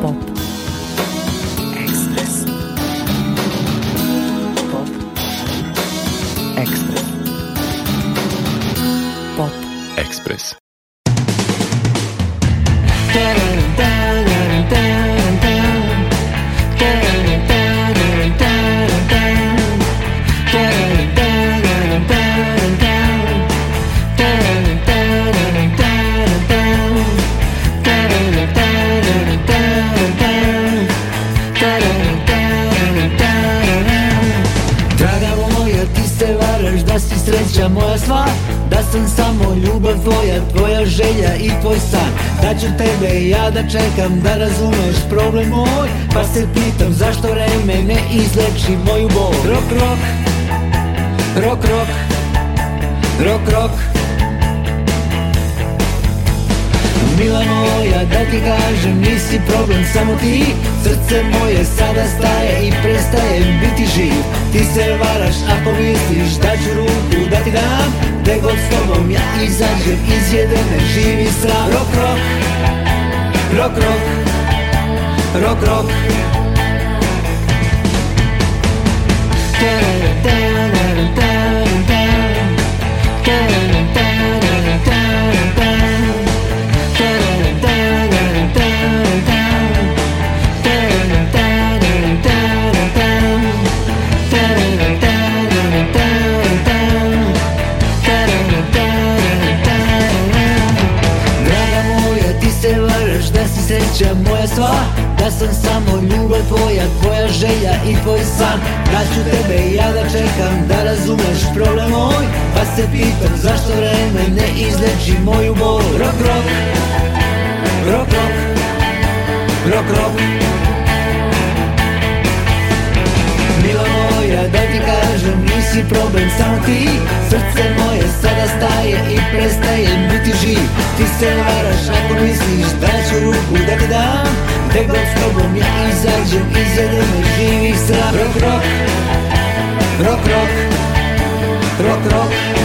Pop. Čekam, da razumeš problem moj Pa se pitam zašto vreme ne izleči moju bol. Rok, rok, rok, rok, rok, rok. Mila moja, da ti kažem, nisi problem, samo ti. Srce moje sada staje i prestaje biti živ. Ti se varaš ako misliš da ću ruku da ti dam. Gde god s tobom ja izađem iz jedene živi sram Rok, rok, rok, rok, rok, rok Draga sreća moja sva Da sam samo ljubav tvoja, tvoja želja i tvoj san. Da ću tebe ja da čekam, da razumeš problem moj Pa se pitam zašto vreme ne izleči moju bol. Rok, rok, rok, rok, rok, rok da ti kažem, nisi problem, samo ti. Srce moje sada staje i prestaje biti živ. Ti se varaš ako misliš da ću ruku da ti dam. Gde god s tobom ja izađem iz jedene živih sram Rok, rok, rok, rok, rok, rok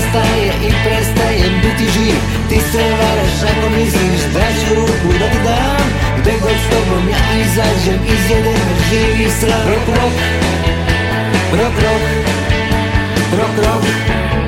moje sada staje i prestaje biti živ Ti se varaš ako misliš da ću ruku da ti dam Gde god s tobom ja izađem iz jedene živih sram Rok, rok, rok, rok, rok, rok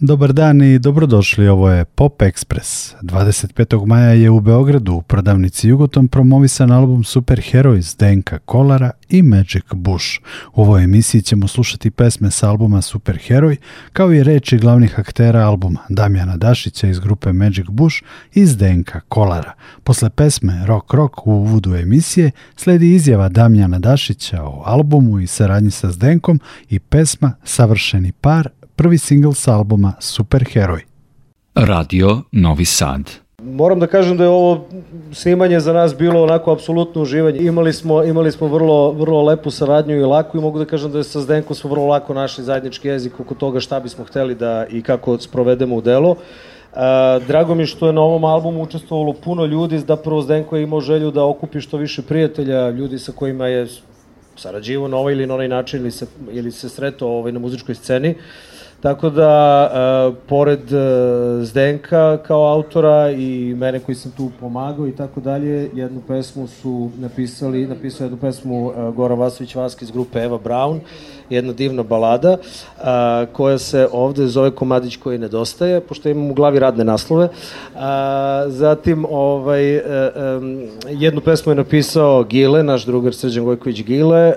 Dobar dan i dobrodošli, ovo je Pop Express. 25. maja je u Beogradu u prodavnici Jugoton promovisan album Superheroj Zdenka Kolara i Magic Bush. U ovoj emisiji ćemo slušati pesme s albuma Superheroj, kao i reči glavnih aktera albuma Damjana Dašića iz grupe Magic Bush i Zdenka Kolara. Posle pesme Rock Rock u uvodu emisije sledi izjava Damjana Dašića o albumu i saradnji sa Zdenkom i pesma Savršeni par prvi singl s albuma Superheroj. Radio Novi Sad. Moram da kažem da je ovo snimanje za nas bilo onako apsolutno uživanje. Imali smo, imali smo vrlo, vrlo lepu saradnju i laku i mogu da kažem da je sa Zdenkom smo vrlo lako našli zajednički jezik oko toga šta bismo hteli da i kako sprovedemo u delo. Uh, drago mi što je na ovom albumu učestvovalo puno ljudi, da prvo Zdenko je imao želju da okupi što više prijatelja, ljudi sa kojima je sarađivo na ovaj ili na onaj način ili se, ili se sretao ovaj, na muzičkoj sceni. Tako da, e, pored e, Zdenka kao autora i mene koji sam tu pomagao i tako dalje, jednu pesmu su napisali, napisao jednu pesmu e, Goran Vasović Vaski iz grupe Eva Brown, jedna divna balada, a, koja se ovde zove Komadić koji nedostaje, pošto imam u glavi radne naslove. A, zatim, ovaj, e, e, jednu pesmu je napisao Gile, naš drugar Srđan Gojković Gile, e,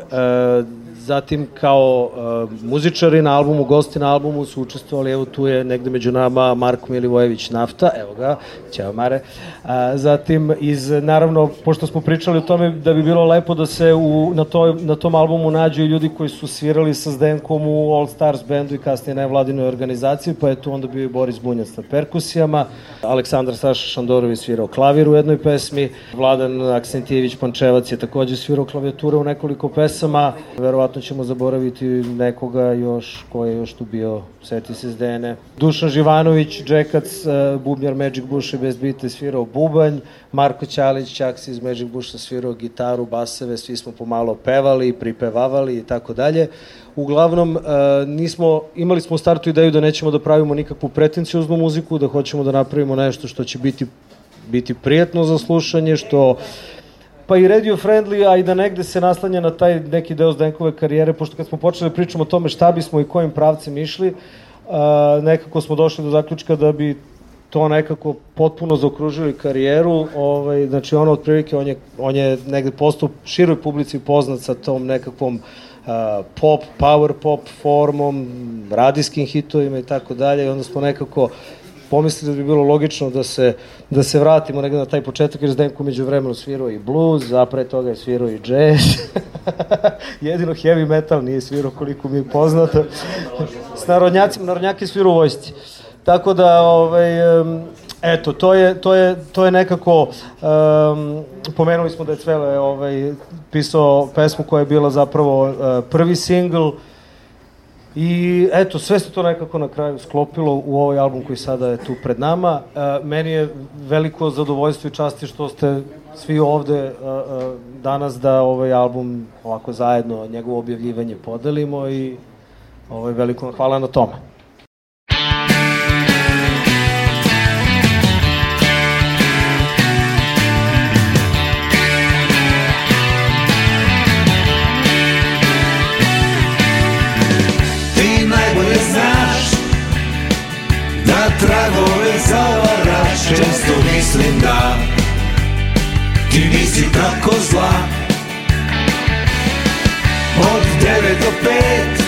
zatim kao uh, muzičari na albumu, gosti na albumu su učestvovali, evo tu je negde među nama Marko Milivojević Nafta, evo ga, ćao Mare. Uh, zatim iz, naravno, pošto smo pričali o tome da bi bilo lepo da se u, na, toj, na tom albumu nađu i ljudi koji su svirali sa Zdenkom u All Stars bandu i kasnije nevladinoj organizaciji, pa je tu onda bio i Boris Bunjac na perkusijama, Aleksandar Saša Šandorović svirao klavir u jednoj pesmi, Vladan Aksentijević Pančevac je takođe svirao klavijature u nekoliko pesama, verovatno ćemo zaboraviti nekoga još ko je još tu bio, seti se Zdene. Dušan Živanović, Džekac, e, bubnjar Magic Bush bez bite svirao bubanj, Marko Ćalić, Ćaksi iz Magic Busha svirao gitaru, baseve, svi smo pomalo pevali, pripevavali i tako dalje. Uglavnom, e, nismo, imali smo u startu ideju da nećemo da pravimo nikakvu pretencijoznu muziku, da hoćemo da napravimo nešto što će biti biti prijetno za slušanje, što pa i radio friendly, a i da negde se naslanja na taj neki deo Zdenkove karijere, pošto kad smo počeli da pričamo o tome šta bismo i kojim pravcem išli, uh, nekako smo došli do zaključka da bi to nekako potpuno zaokružili karijeru, ovaj, znači ono otprilike, on je, on je negde postao široj publici poznat sa tom nekakvom uh, pop, power pop formom, radijskim hitovima i tako dalje, i onda smo nekako pomislili da bi bilo logično da se, da se vratimo negde na taj početak, jer Zdenko među vremenu svirao i blues, a pre toga je svirao i jazz. Jedino heavy metal nije svirao koliko mi je poznato. S narodnjacima, narodnjaki svirao u. Tako da, ovaj, eto, to je, to je, to je nekako, um, pomenuli smo da je Cvele ovaj, pisao pesmu koja je bila zapravo uh, prvi singl, I eto, sve se to nekako na kraju sklopilo u ovaj album koji sada je tu pred nama. E, meni je veliko zadovoljstvo i časti što ste svi ovde e, e, danas da ovaj album ovako zajedno, njegovo objavljivanje podelimo i ovaj, veliko hvala na tome. Mislim da ti nisi tako zla. Od 9 do 5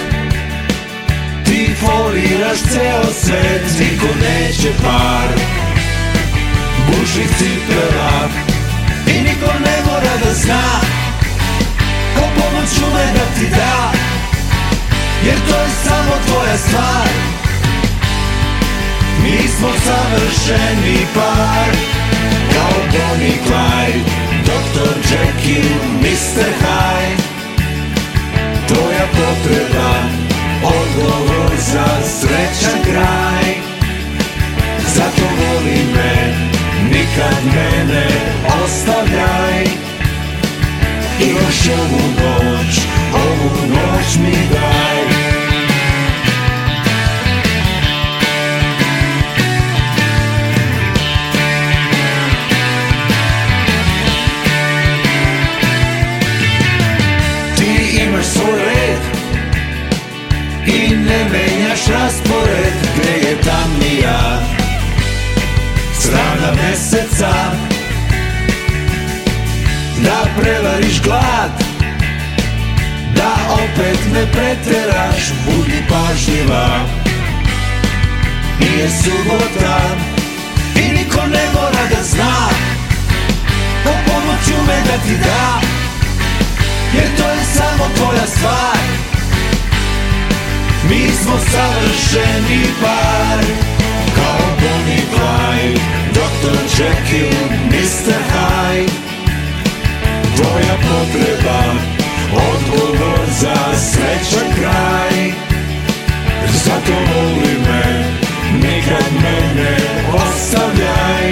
Ti foliraš ceo svet Niko neće par. Buših cipela I niko ne mora da zna Ko pomoć ume da ti da Jer to je samo tvoja stvar. Mi smo savršeni par Kao Bonnie Clyde Dr. Jekyll, Mr. Hyde Tvoja potreba Odgovor za srećan kraj Zato voli me Nikad mene ostavljaj I još ovu noć Ovu noć mi daj menjaš raspored gde je tamnija. Strana meseca. Da prevariš glad Da opet ne preteraš Budi pažljiva. Nije subota I niko ne mora da zna. Po pomoću me da ti da Jer to je samo tvoja stvar Mi smo savršeni par Kao Bonnie Clyde Dr. Jekyll, Mr. Hyde Tvoja potreba Odgovor za srećan kraj Zato voli me Nikad mene ostavljaj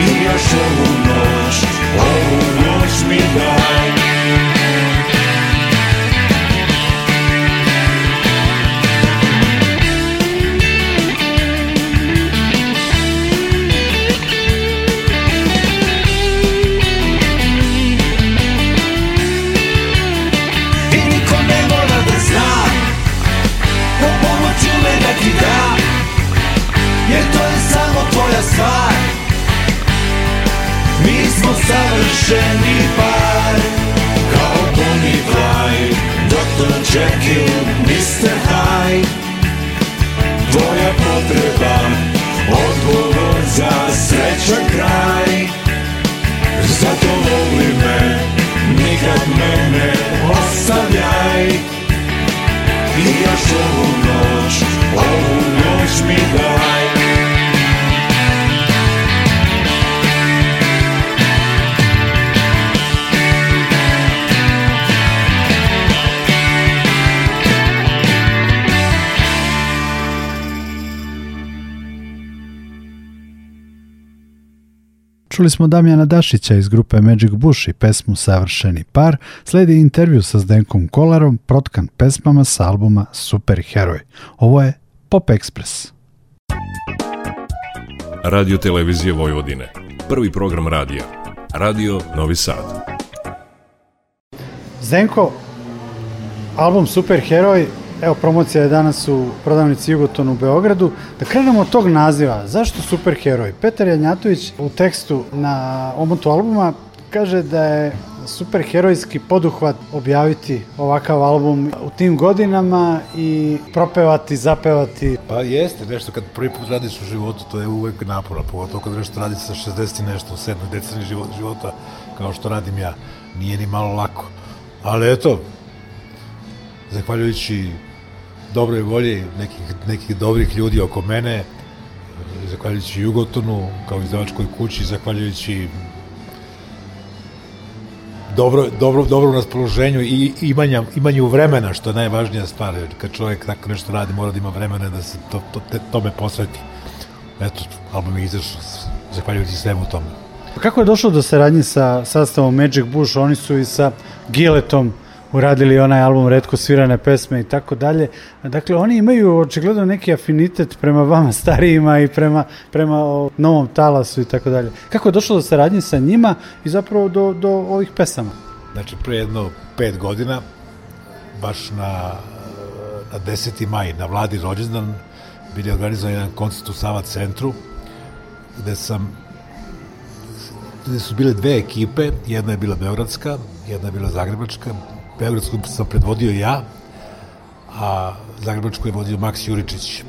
I još ovu noć Ovu noć mi daj stvar Mi smo savršeni par Kao Bonnie i Clyde Dr. Jekyll, Mr. Hyde Tvoja potreba Odgovor za srećan kraj Zato voli me Nikad mene ostavljaj I još ovu noć Ovu noć mi daj Slušali smo Damjana Dašića iz grupe Magic Bush i pesmu Savršeni par, sledi intervju sa Zdenkom Kolarom, protkan pesmama sa albuma Super Heroj. Ovo je Pop Express. Radio Televizije Vojvodine. Prvi program radija. Radio Novi Sad. Zdenko, album Super Heroj, evo promocija je danas u prodavnici Jugoton u Beogradu. Da krenemo od tog naziva, zašto Super Heroj? Petar Janjatović u tekstu na omotu albuma kaže da je super herojski poduhvat objaviti ovakav album u tim godinama i propevati, zapevati. Pa jeste, nešto kad prvi put radiš u životu, to je uvek naporno, pogotovo kad nešto radi sa 60 i nešto u sedmoj deceni života, kao što radim ja. Nije ni malo lako. Ali eto, zahvaljujući dobroj volji nekih, nekih dobrih ljudi oko mene, zahvaljujući Jugotonu kao izdavačkoj kući, zahvaljujući dobro, dobro, dobro raspoloženju i imanja, imanju vremena, što je najvažnija stvar. Kad čovjek tako nešto radi, mora da ima vremena da se to, to, te, tome posveti. Eto, album je izašao zahvaljujući svemu tome. Kako je došlo do saradnje sa sastavom Magic Bush? Oni su i sa Giletom uradili onaj album Redko svirane pesme i tako dalje. Dakle, oni imaju očigledno neki afinitet prema vama starijima i prema, prema o, novom talasu i tako dalje. Kako je došlo do saradnje sa njima i zapravo do, do ovih pesama? Znači, pre jedno pet godina, baš na, na 10. maj, na vladi rođendan, bili organizovan jedan koncert u Sava centru, gde sam gde su bile dve ekipe, jedna je bila beogradska, jedna je bila zagrebačka, Beogradsku sam predvodio ja, a Zagrebačku je vodio Maks Juričić.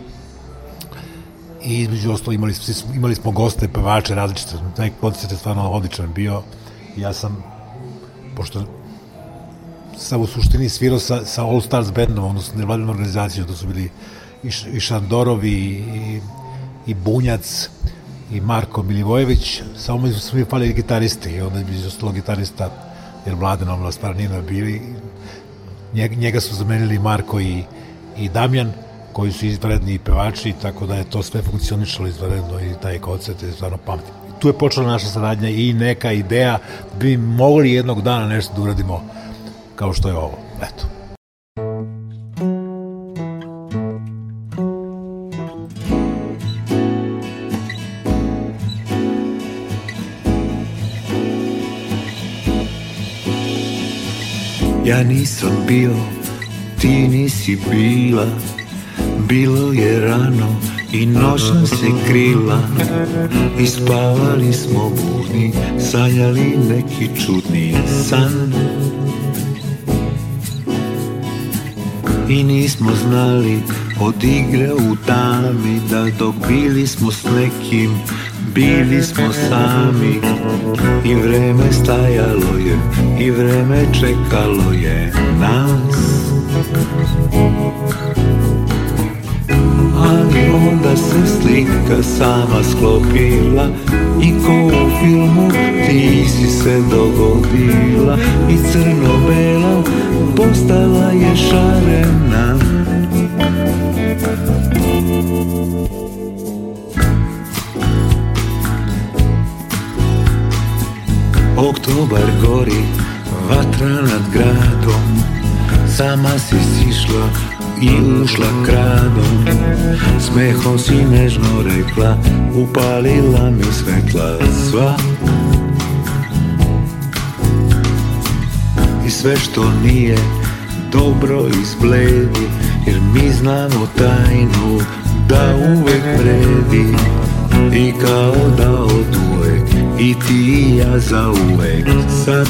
I između ostalo imali, imali smo goste, pevače različite. Taj koncert je stvarno odličan bio. Ja sam, pošto sam u suštini svirao sa, sa All Stars bandom, odnosno nevladinom organizacijom, to su bili i, i Šandorovi i, i Bunjac i Marko Milivojević, samo su mi falili gitaristi i onda je ostalo gitarista jer Mladen Omla stvar nije bili. Njega, su zamenili Marko i, i Damjan, koji su izvredni pevači, tako da je to sve funkcionišalo izvredno i taj koncert je stvarno pametan. Tu je počela naša saradnja i neka ideja bi mogli jednog dana nešto da uradimo kao što je ovo. Eto. Nisam bio, ti nisi bila. Bilo je rano i noć je krila. I spavali smo budni, sanjali neki čudni san. I nismo znali od igre u tami Da dok bili smo s nekim Bili smo sami i vreme stajalo je i vreme čekalo je nas. Ali onda se slika sama sklopila I ko u filmu ti si se dogodila I crno-bela Sama si sišla i ušla kradom Smehom si nežno rekla Upalila mi svetla sva. I sve što nije dobro izbledi Jer mi znamo tajnu da uvek vredi. I kao da od uvek i ti i ja za uvek sad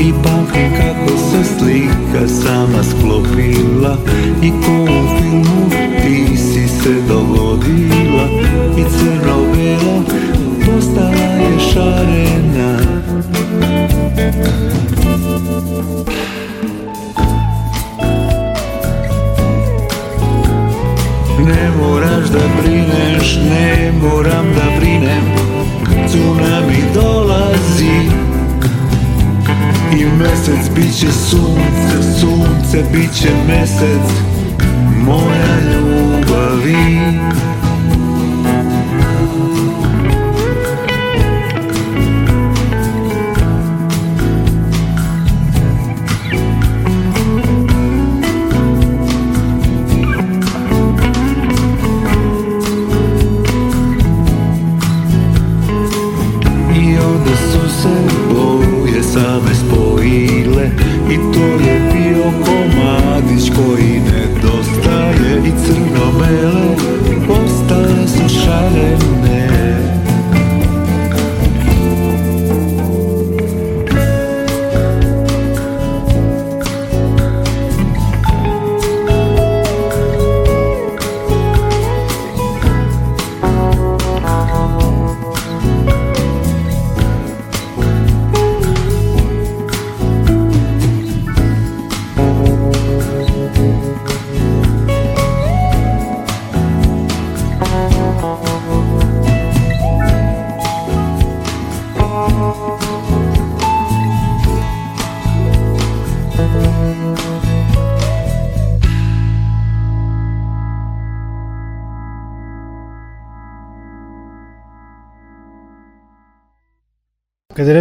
I pamtim kako se slika sama sklopila. I ko u filmu ti si se dogodila. I crno-bela postala je šarena. Ne moraš da brineš, ne moram da brinem. Tsunami dolazi i mesec Bit će sunce, sunce, bit će mesec. Moja ljubavi. I onda su se same spoje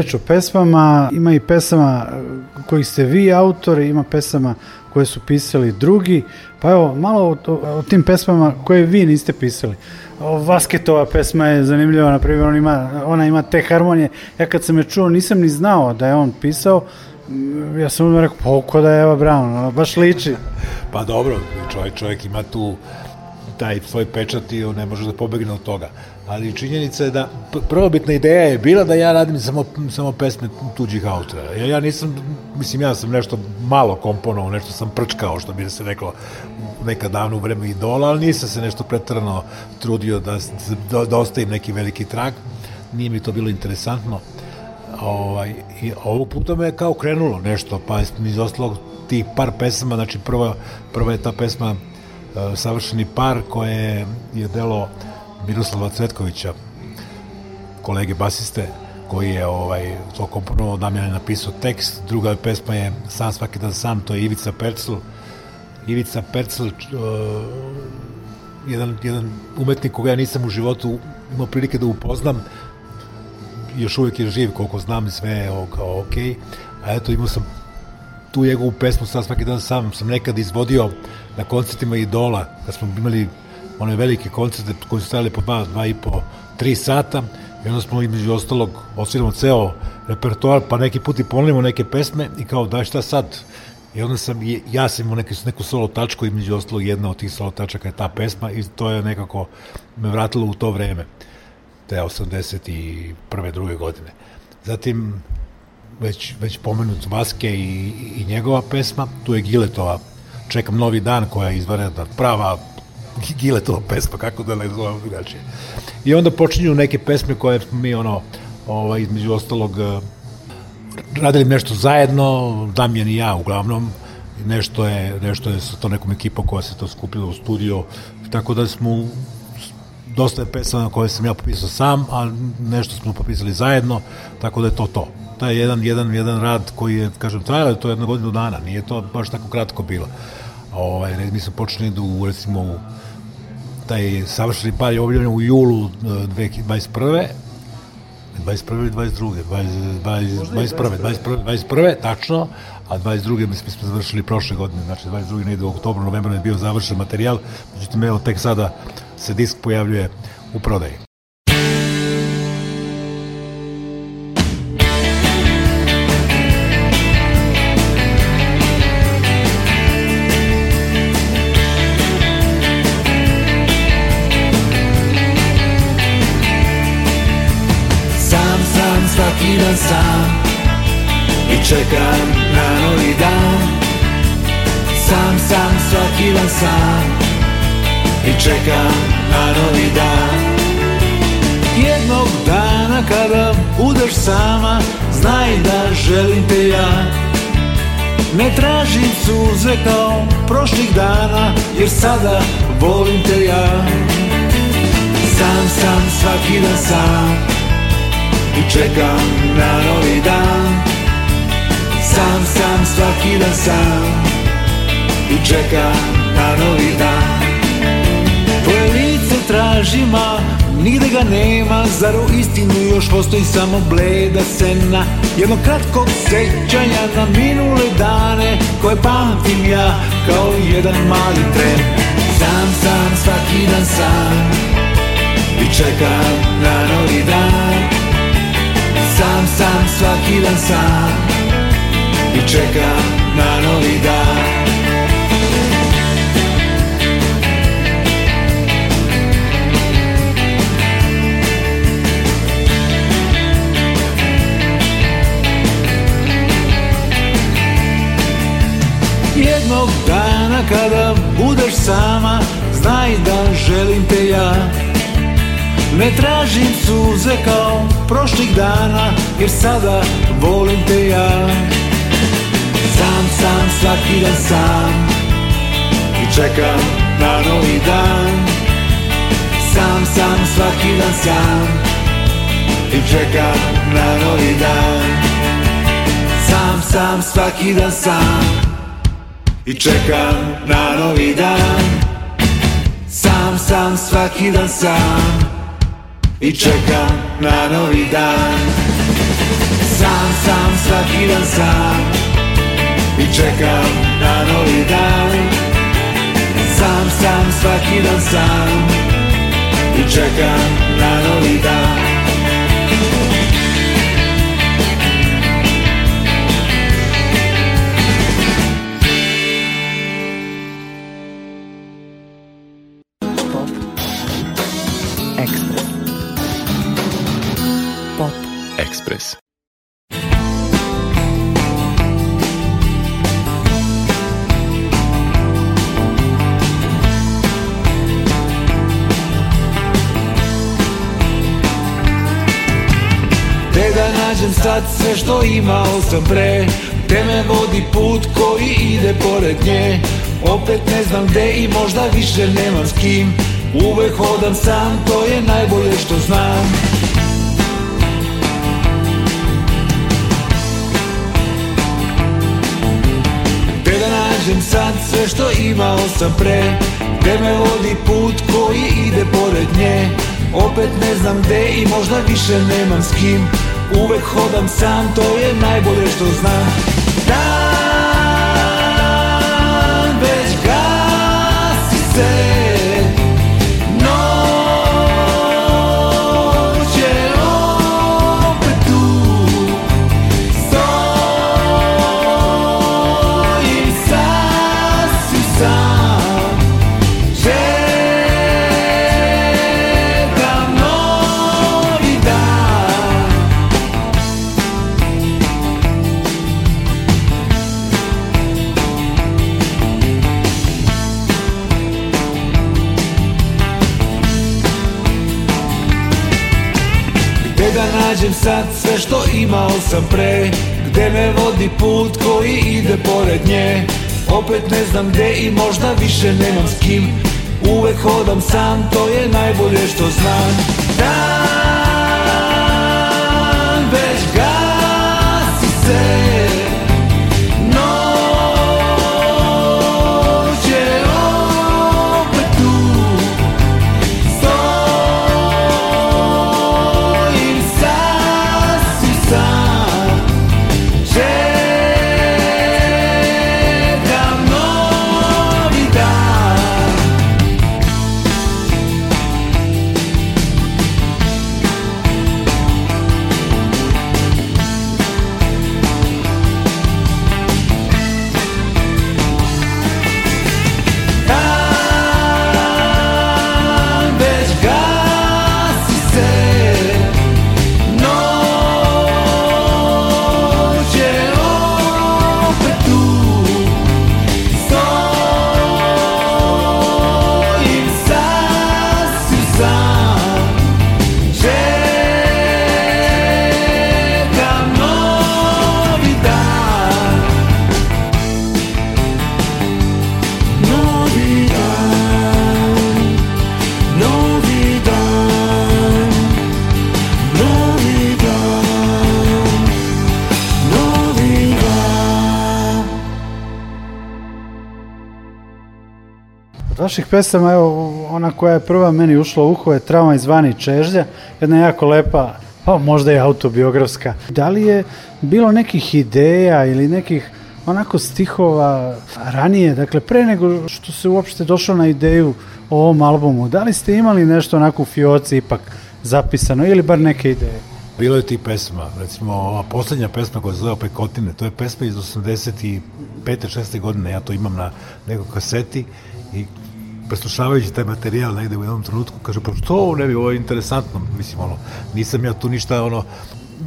reč o pesmama, ima i pesama e, kojih ste vi autori, ima pesama koje su pisali drugi, pa evo, malo o, o, tim pesmama koje vi niste pisali. O, Vasketova pesma je zanimljiva, na primjer, ona ima, ona ima te harmonije. Ja kad sam je čuo, nisam ni znao da je on pisao, Mm, ja sam odmah rekao, pa da je Eva Brown, ono, baš liči. Pa dobro, čovjek, čovjek ima tu taj svoj pečat i on ne može da pobegne od toga. Ali činjenica je da prvobitna ideja je bila da ja radim samo, samo pesme tuđih autora. Ja, ja nisam, mislim, ja sam nešto malo komponovao, nešto sam prčkao, što bi se reklo neka davno u vreme idola, ali nisam se nešto pretrano trudio da, da, da ostavim neki veliki trag. Nije mi to bilo interesantno. Ovaj, I ovog puta me je kao krenulo nešto, pa iz ostalog tih par pesama, znači prva, prva je ta pesma uh, Savršeni par koje je delo Miroslava Cvetkovića, kolege basiste, koji je ovaj, to komponovao, Damjan je napisao tekst, druga pesma je Sam svaki dan sam, to je Ivica Percl. Ivica Percl, uh, jedan, jedan umetnik koga ja nisam u životu imao prilike da upoznam, još uvijek je živ koliko znam sve je kao ok, a eto imao sam tu njegovu pesmu sad svaki dan sam sam nekad izvodio na koncertima Idola, kad smo imali one velike koncerte koji su stajali po dva, dva i po, tri sata i onda smo između ostalog osviramo ceo repertoar, pa neki put i ponavljamo neke pesme i kao daj šta sad? I onda sam, ja sam imao neku, neku solo tačku, između ostalog jedna od tih solo tačaka je ta pesma i to je nekako me vratilo u to vreme te 81. druge godine. Zatim, već, već pomenut Vaske i, i njegova pesma, tu je Giletova Čekam novi dan koja je izvanredna, prava Giletova pesma, kako da ne zovem drugačije. I onda počinju neke pesme koje smo mi ono, ovaj, između ostalog radili nešto zajedno, Damjan i ja uglavnom, nešto je, nešto je sa to nekom ekipom koja se to skupila u studio, tako da smo dosta je pesama koje sam ja popisao sam, a nešto smo popisali zajedno, tako da je to to. To je jedan, jedan, jedan rad koji je, kažem, trajalo je to jedno godinu dana, nije to baš tako kratko bilo. Ovaj, mi smo počeli da u, recimo, u taj savršeni par je objavljen u julu 2021. 21. ili 22. 20, 20, 21. 21. 21. tačno, a 22. mi smo završili prošle godine, znači 22. negde u oktobru, novembru je bio završen materijal, međutim, evo, tek sada se disk pojavljuje u prodaji. Dan sam I čekam na novi dan. Sam, sam, svaki dan sam I čekam na novi dan. Jednog dana kada budeš sama Znaj da želim te ja. Ne tražim suze kao prošlih dana Jer sada volim te ja. Sam, sam, svaki dan sam i čekam na novi dan. Sam, sam, svaki dan sam I čekam na novi dan. Tvoje lice tražim, a nigde ga nema. Zar u istinu još postoji samo bleda sena? Jednog kratkog sećanja na minule dane Koje pamtim ja kao jedan mali tren. Sam, sam, svaki dan sam I čekam na novi dan sam, sam, svaki dan sam I čekam na novi dan. Jednog dana kada budeš sama Znaj da želim te ja Ne tražim suze kao prošlih dana Jer sada volim te ja. Sam, sam, svaki dan sam I čekam na novi dan. Sam, sam, svaki dan sam I čekam na novi dan. Sam, sam, svaki dan sam I čekam na novi dan. Sam, sam, svaki dan sam I čekam na novi dan. Sam, sam, svaki dan sam I čekam na novi dan. Sam, sam, svaki dan sam I čekam na novi dan Ekspres. Te da nađem sad sve što imao sam pre. Te me vodi put koji ide pored nje. Opet ne znam gde i možda više nemam s kim. Uvek hodam sam, to je najbolje što znam da nađem sad sve što imao sam pre. Gde me vodi put koji ide pored nje? Opet ne znam gde i možda više nemam s kim. Uvek hodam sam, to je najbolje što znam. Dan sad sve što imao sam pre Gde me vodi put koji ide pored nje. Opet ne znam gde i možda više nemam s kim. Uvek hodam sam, to je najbolje što znam. Dan već gasi se vaših pesama, evo, ona koja je prva meni ušla u uho je Trauma iz Vani Čežlja, jedna jako lepa, pa možda i autobiografska. Da li je bilo nekih ideja ili nekih onako stihova ranije, dakle pre nego što se uopšte došlo na ideju o ovom albumu, da li ste imali nešto onako u fioci ipak zapisano ili bar neke ideje? bilo je ti pesma, recimo ova poslednja pesma koja se zove Pekotine, to je pesma iz 85. 6. godine, ja to imam na nekoj kaseti i preslušavajući taj materijal negde u jednom trenutku, kaže, pa što ne bi, ovo je interesantno, mislim, ono, nisam ja tu ništa, ono,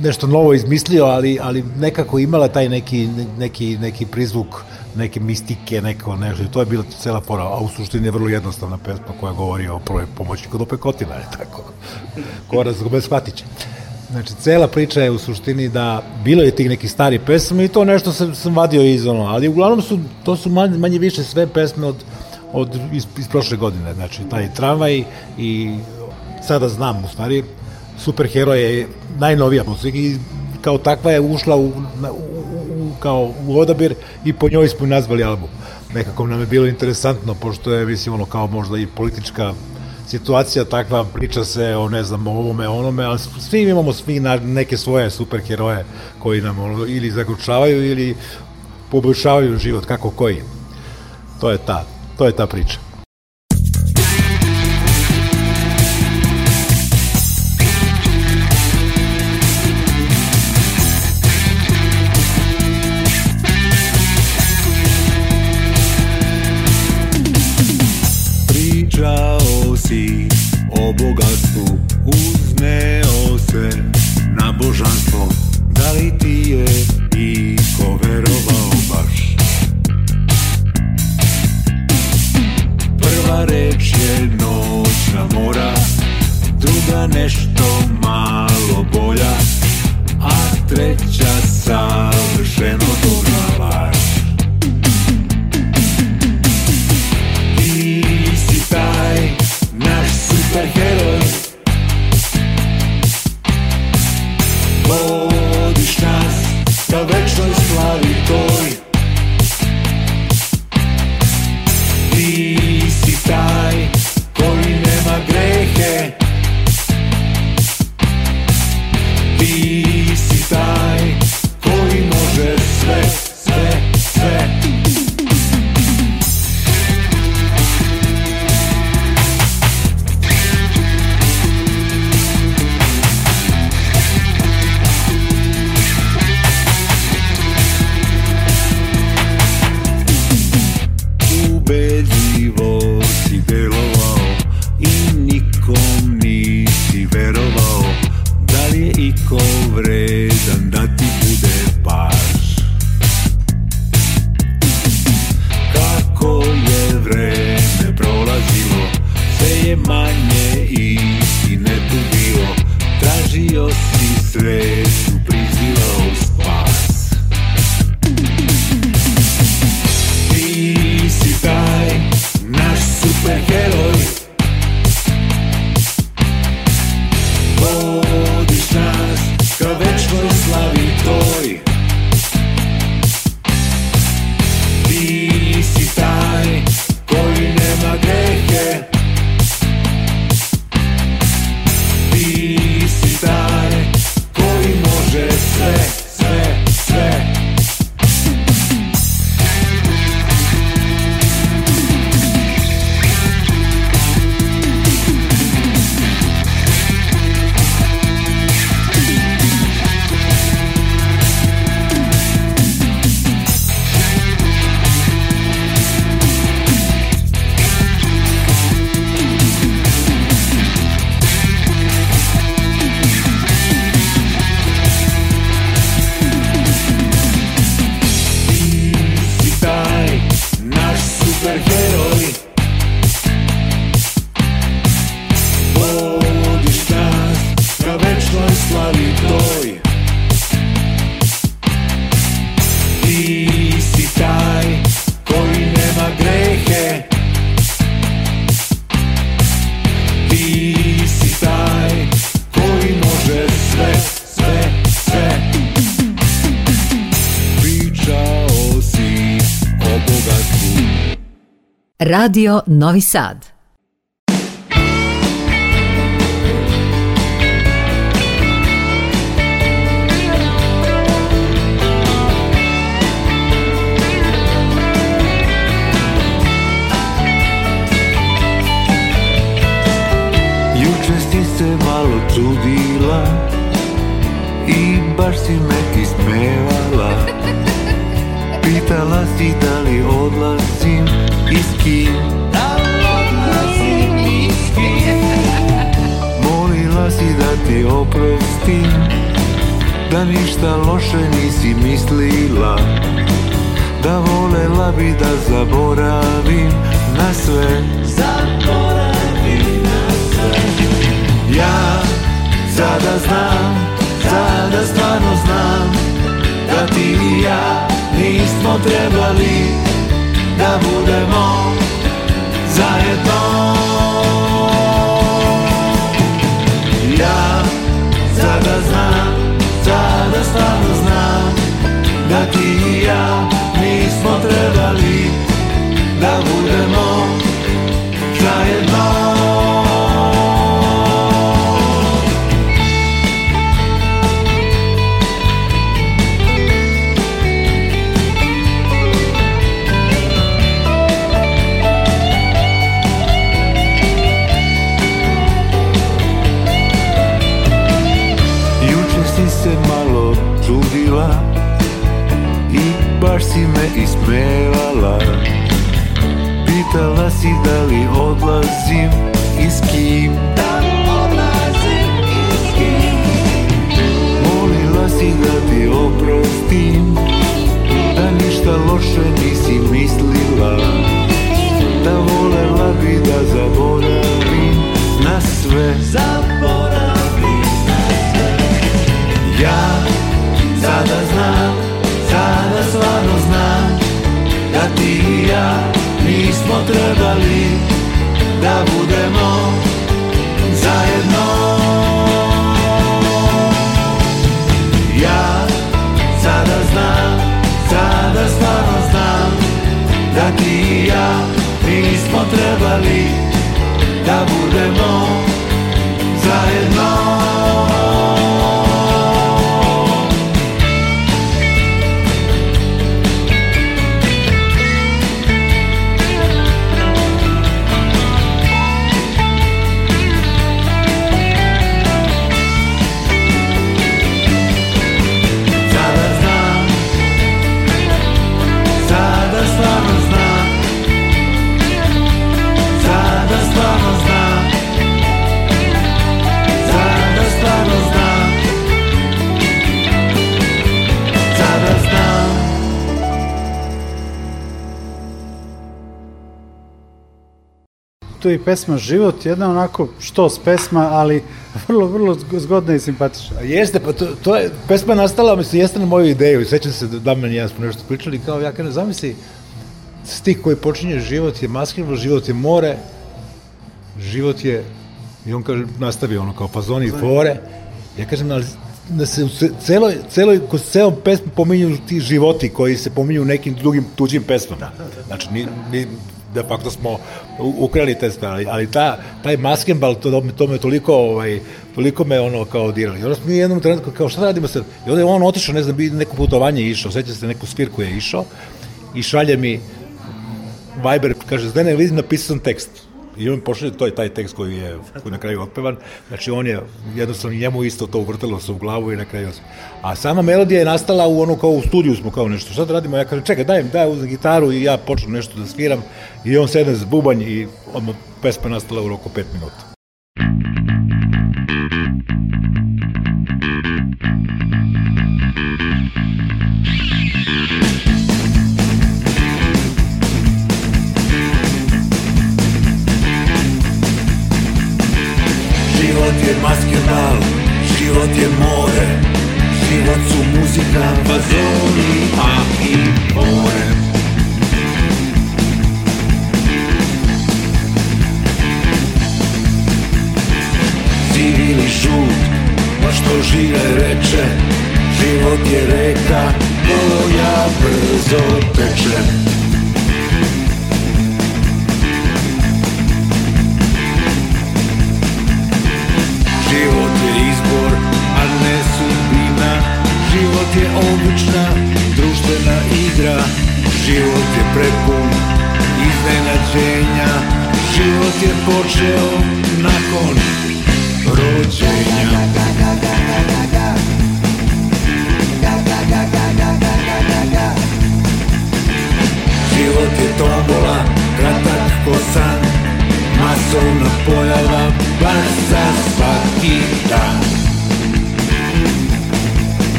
nešto novo izmislio, ali, ali nekako imala taj neki, neki, neki prizvuk neke mistike, neko nešto, to je bila cela fora, a u suštini je vrlo jednostavna pesma koja govori o prvoj pomoći kod opekotina, je tako, ko razume shvatiće. Znači, cela priča je u suštini da bilo je tih nekih stari pesama i to nešto sam, sam vadio iz ono, ali uglavnom su, to su manje, manje više sve pesme od, od iz, iz prošle godine, znači taj tramvaj i sada znam u stvari, Superhero je najnovija muzika i kao takva je ušla u, u, u, kao u odabir i po njoj smo nazvali album. Nekako nam je bilo interesantno, pošto je, mislim, ono, kao možda i politička situacija takva, priča se o, ne znam, o ovome, onome, ali svi imamo svi na neke svoje superheroje koji nam ono, ili zagučavaju ili poboljšavaju život, kako koji. To je ta, to je ta priča. Pričao si o bogatstvu, druga Radio Novi Sad. Juče si se malo čudila baš si me ismevala Pitala si da li odlazim kim Molila si da ti oprostim Da ništa loše nisi mislila Da volela bi da zaboravim na sve Zaboravim na sve Ja sada znam, sada stvarno znam Da ti i ja nismo trebali Da budemo zajedno. Ja sada znam, sada stvarno znam Da ti i ja nismo Tu i pesma Život, jedna onako štos pesma, ali vrlo, vrlo zgodna i simpatična. Jeste, pa to, to je, pesma je nastala, mislim, jeste na moju ideju i sećam se da Damjan i ja smo nešto pričali, kao ja kažem, zamisli, stih koji počinje život je maskirno, život je more, život je, i on kaže, nastavi ono kao fazoni i fore, ja kažem, ali da se u ce- celoj, celoj, kroz celom pesmu pominju ti životi koji se pominju u nekim drugim tuđim pesmama. Znači, ni, ni, de facto smo ukrali te stvari, ali ta, taj maskembal, to, to me toliko, ovaj, toliko me ono kao dirali. I onda smo mi jednom trenutku kao šta radimo sad? I onda je on otišao, ne znam, neko putovanje išao, seća se neku svirku je išao i šalje mi Viber, kaže, Zdene, vidim, napisao sam tekst. I on pošalje, to je taj tekst koji je koji na kraju otpevan. Znači, on je, jednostavno, njemu isto to uvrtalo se u glavu i na kraju... A sama melodija je nastala u ono kao u studiju smo kao nešto. Šta da radimo? Ja kažem, čekaj, daj, daj uzem gitaru i ja počnem nešto da sviram. I on sedne za bubanj i odmah pesma nastala u roku pet minuta. Je maskebal, život je more. Život su muzika, fazoni, a i more. Siv ili žut, pa što žile reče Život je reka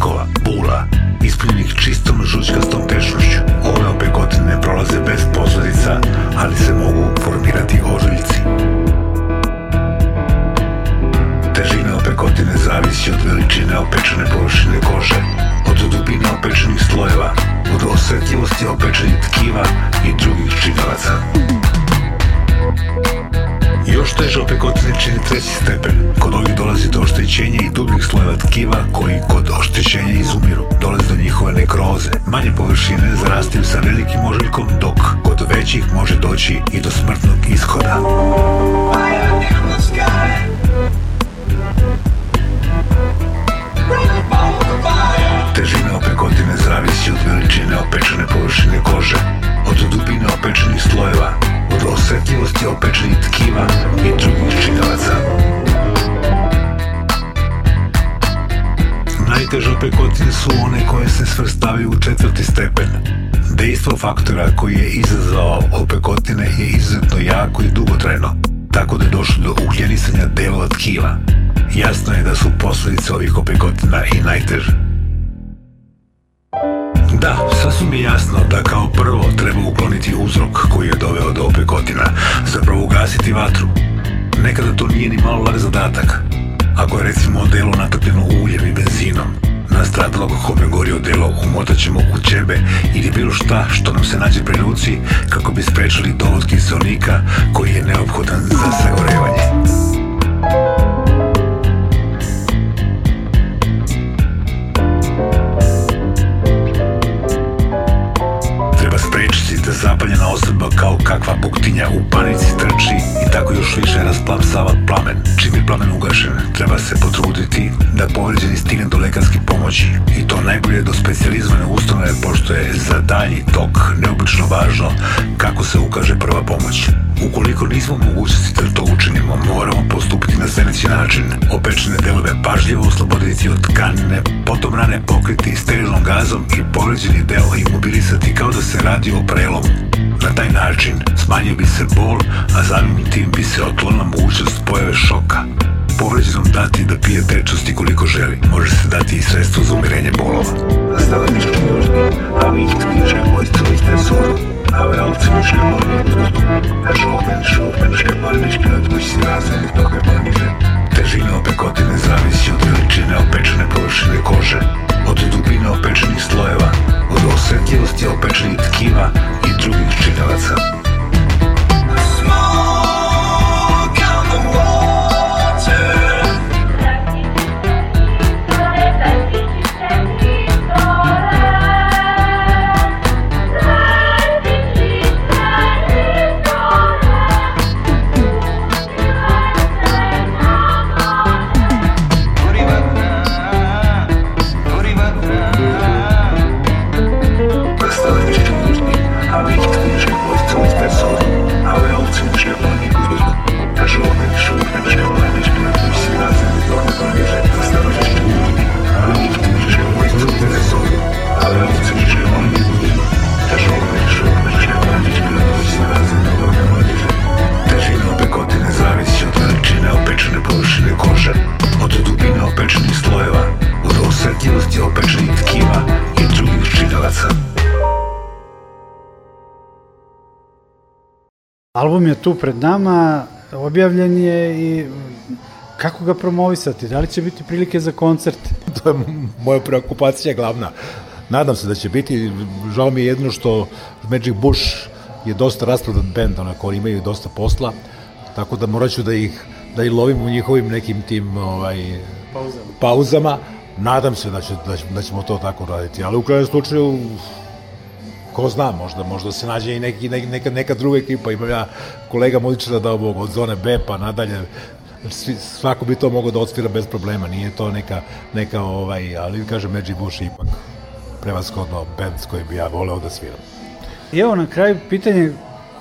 Мельникова. se nađe pri ruci kako bi sprečili dovod kiselnika koji je neophodan za sagorevanje. Treba sprečiti da zapaljena osoba kao kakva buktinja u panici trči i tako još više rasplapsava plamen, čime plamen ugašen. Treba se potruditi da povređeni stigne do lekarske pomoći i to najbolje do specializmane ustanove pošto je za dalji tok neobično važno kako se ukaže prva pomoć. Ukoliko nismo mogućnosti da to učinimo, moramo postupiti na sledeći način. Opečene delove pažljivo osloboditi od tkanine, potom rane pokriti sterilnom gazom i povređeni deo imobilisati kao da se radi o prelomu. Na taj način smanjio bi se bol, a zanim tim bi se otlona mogućnost pojave šoka. Povređenom dati da pije tečnosti koliko želi. Može se dati i sredstvo za umirenje bolova. Stavljenički južni, a mi ih stiže vojstvo iz tesuru. A ve alcimičke molitve, a šopen, šopeničke si razen i toga monive. Težina opekotine zavisi od veličine opečene površine kože od dubine opečenih slojeva, od osetljivosti opečenih tkiva i drugih činelaca. Album je tu pred nama, objavljen je i kako ga promovisati? Da li će biti prilike za koncert? to je moja preokupacija glavna. Nadam se da će biti, žao mi je jedno što Magic Bush je dosta rasprodan band, onako, oni imaju dosta posla, tako da morat ću da ih, da ih lovim u njihovim nekim tim ovaj, Pauzama. pauzama. Nadam se da, će, da, da ćemo to tako raditi, ali u krajnjem slučaju ko zna, možda, možda se nađe i neki, neka, neka druga ekipa, imam ja kolega muzičara da ovog od zone B pa nadalje, svi, svako bi to mogao da odsvira bez problema, nije to neka, neka ovaj, ali kažem Magic Bush ipak prevaskodno band s kojim bi ja voleo da sviram. I evo na kraju pitanje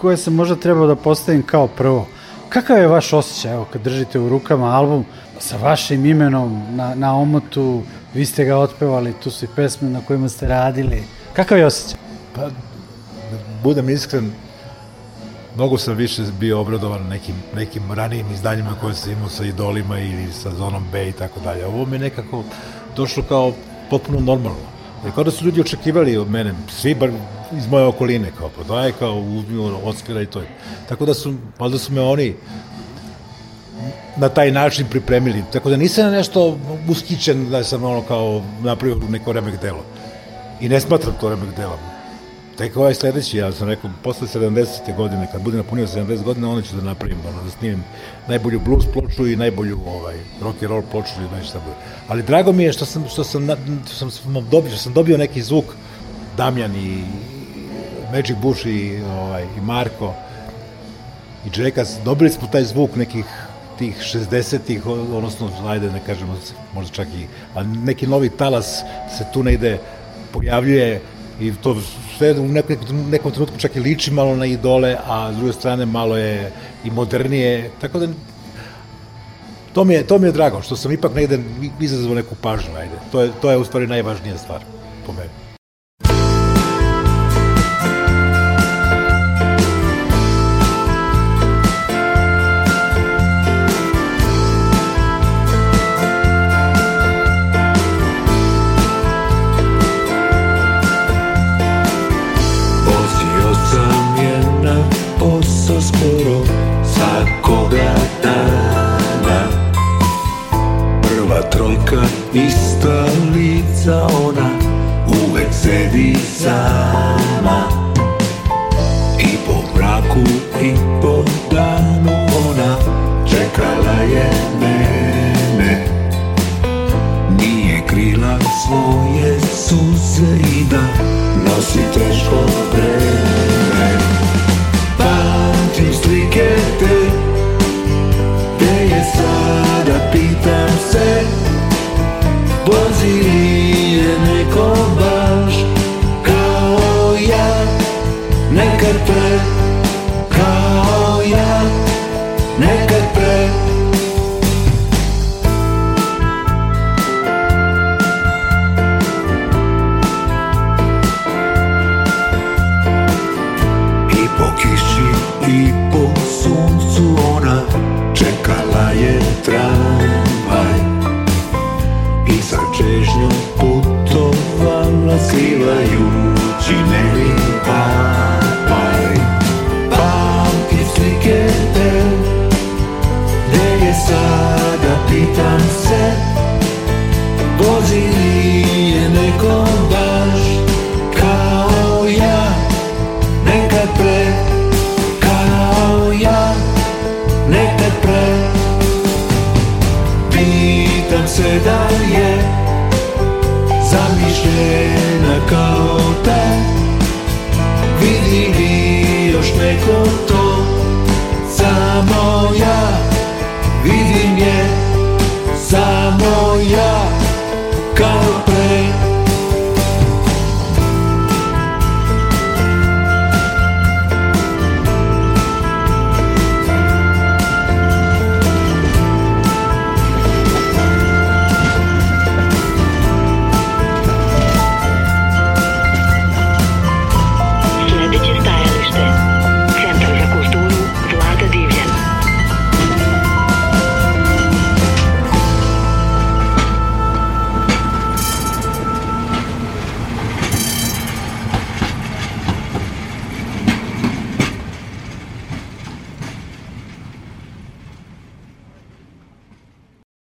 koje sam možda trebao da postavim kao prvo. Kakav je vaš osjećaj, evo, kad držite u rukama album sa vašim imenom na, na omotu, vi ste ga otpevali, tu su i pesme na kojima ste radili. Kakav je osjećaj? Pa, budem iskren, mnogo sam više bio obradovan nekim, nekim ranijim izdanjima koje sam imao sa idolima ili sa zonom B i tako dalje. Ovo mi nekako došlo kao potpuno normalno. Jer kao da su ljudi očekivali od mene, svi bar iz moje okoline, kao prodaje, kao uzmi, odsvira i to. Tako da su, valjda su me oni na taj način pripremili. Tako da nisam nešto uskićen da sam ono kao napravio neko remek delo. I ne smatram to remek delom. Tek ovaj sledeći, ja sam rekao, posle 70. godine, kad budem napunio 70 godina, onda ću da napravim, ono, da snimim najbolju blues ploču i najbolju ovaj, rock and roll ploču nešto šta bude. Ali drago mi je što sam, što sam, što sam, dobio, što sam dobio neki zvuk Damjan i Magic Bush i, ovaj, i Marko i Džekas, dobili smo taj zvuk nekih tih 60-ih, odnosno, ajde ne kažemo, možda čak i, ali neki novi talas se tu negde pojavljuje i to sve u nekom, nekom trenutku čak i liči malo na idole, a s druge strane malo je i modernije, tako da to mi je, to mi je drago, što sam ipak negde izazvao neku pažnju, ajde. To je, to je u stvari najvažnija stvar po meni. Peace.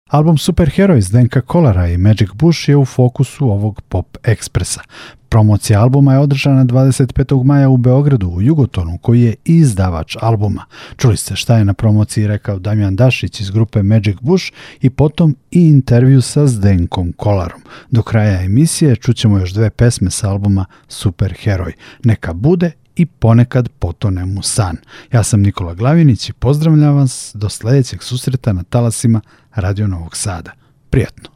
Album Superheroes Denka Kolara i Magic Bush je u fokusu ovog Pop Ekspresa. Promocija albuma je održana 25. maja u Beogradu u Jugotonu koji je izdavač albuma. Čuli ste šta je na promociji rekao Damjan Dašić iz grupe Magic Bush i potom i intervju sa Zdenkom Kolarom. Do kraja emisije čućemo još dve pesme sa albuma Superheroj. Neka bude i ponekad potonem u san. Ja sam Nikola Glavinić i pozdravljam vas do sledećeg susreta na talasima Radio Novog Sada. Prijatno!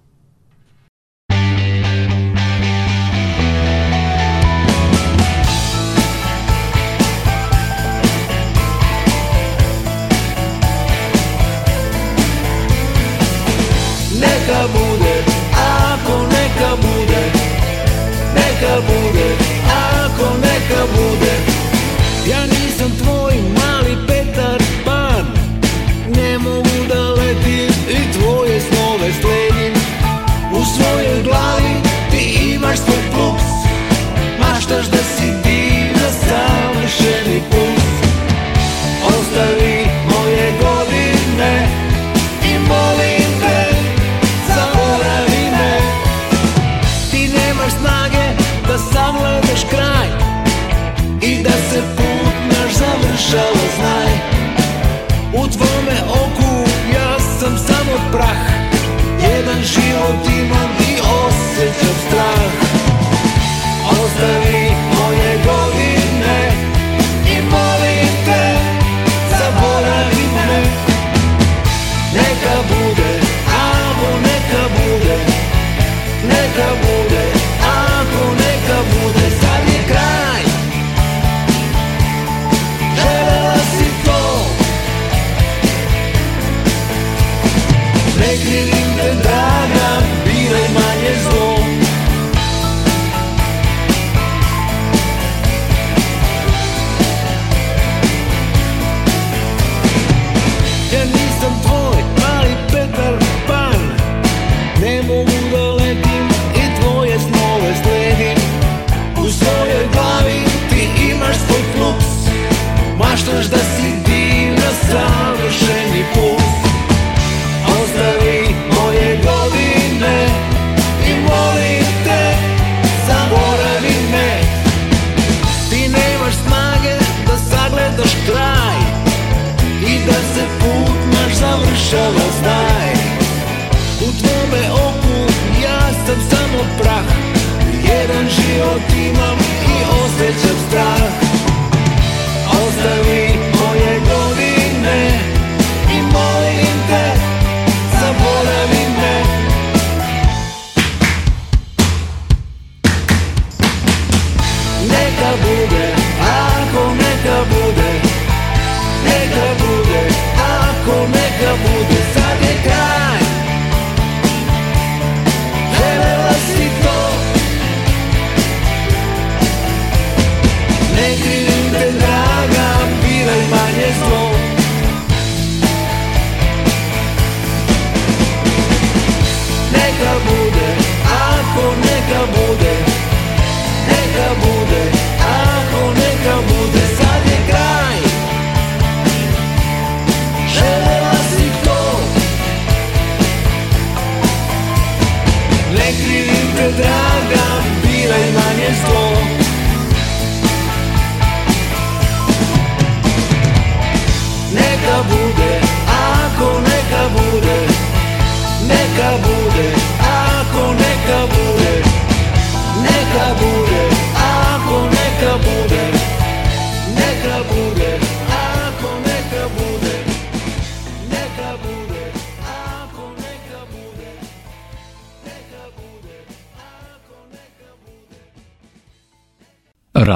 Neka bude, ako neka bude, neka bude, ako neka bude.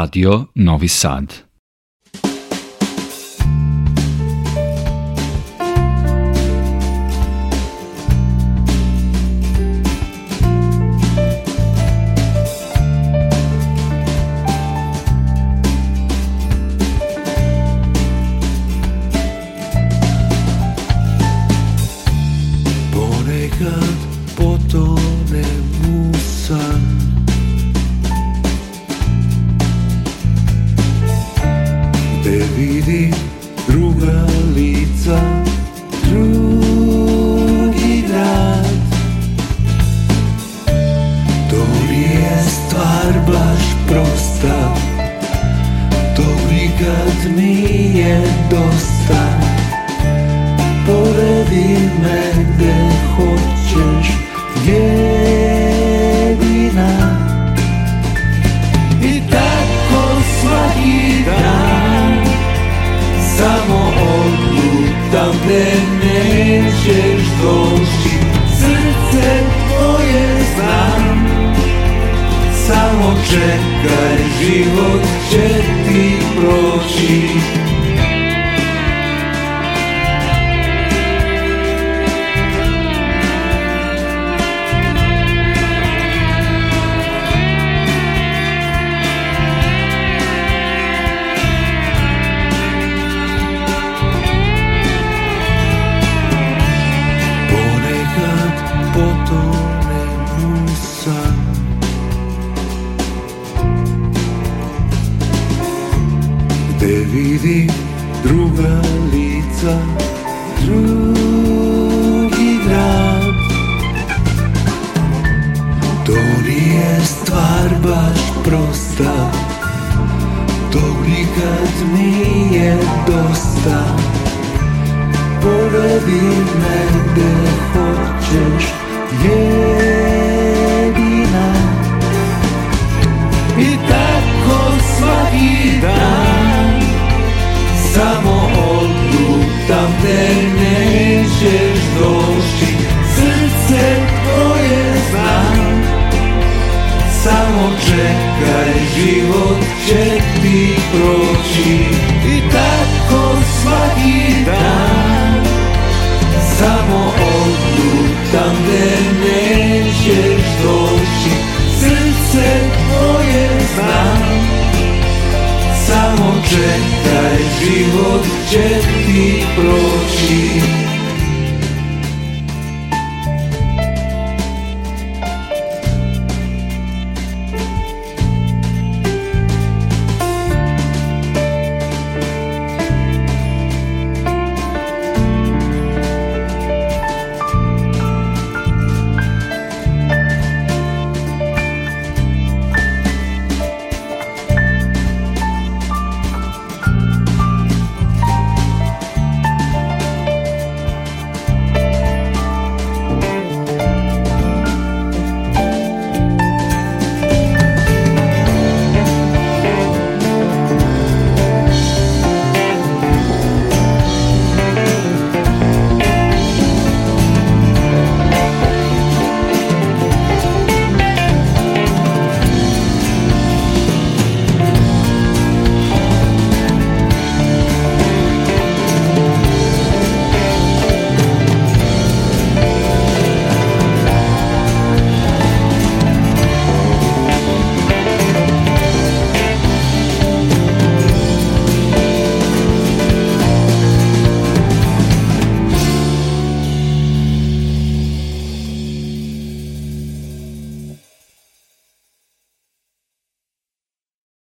Radio Novi Sad. Prosta To nikad nije dosta. Povedi me gde hoćeš jedina I tako svaki dan Samo odlutam gde nećeš doći. Srce tvoje znam Samo čekaj, život će ti proći život će ti proći.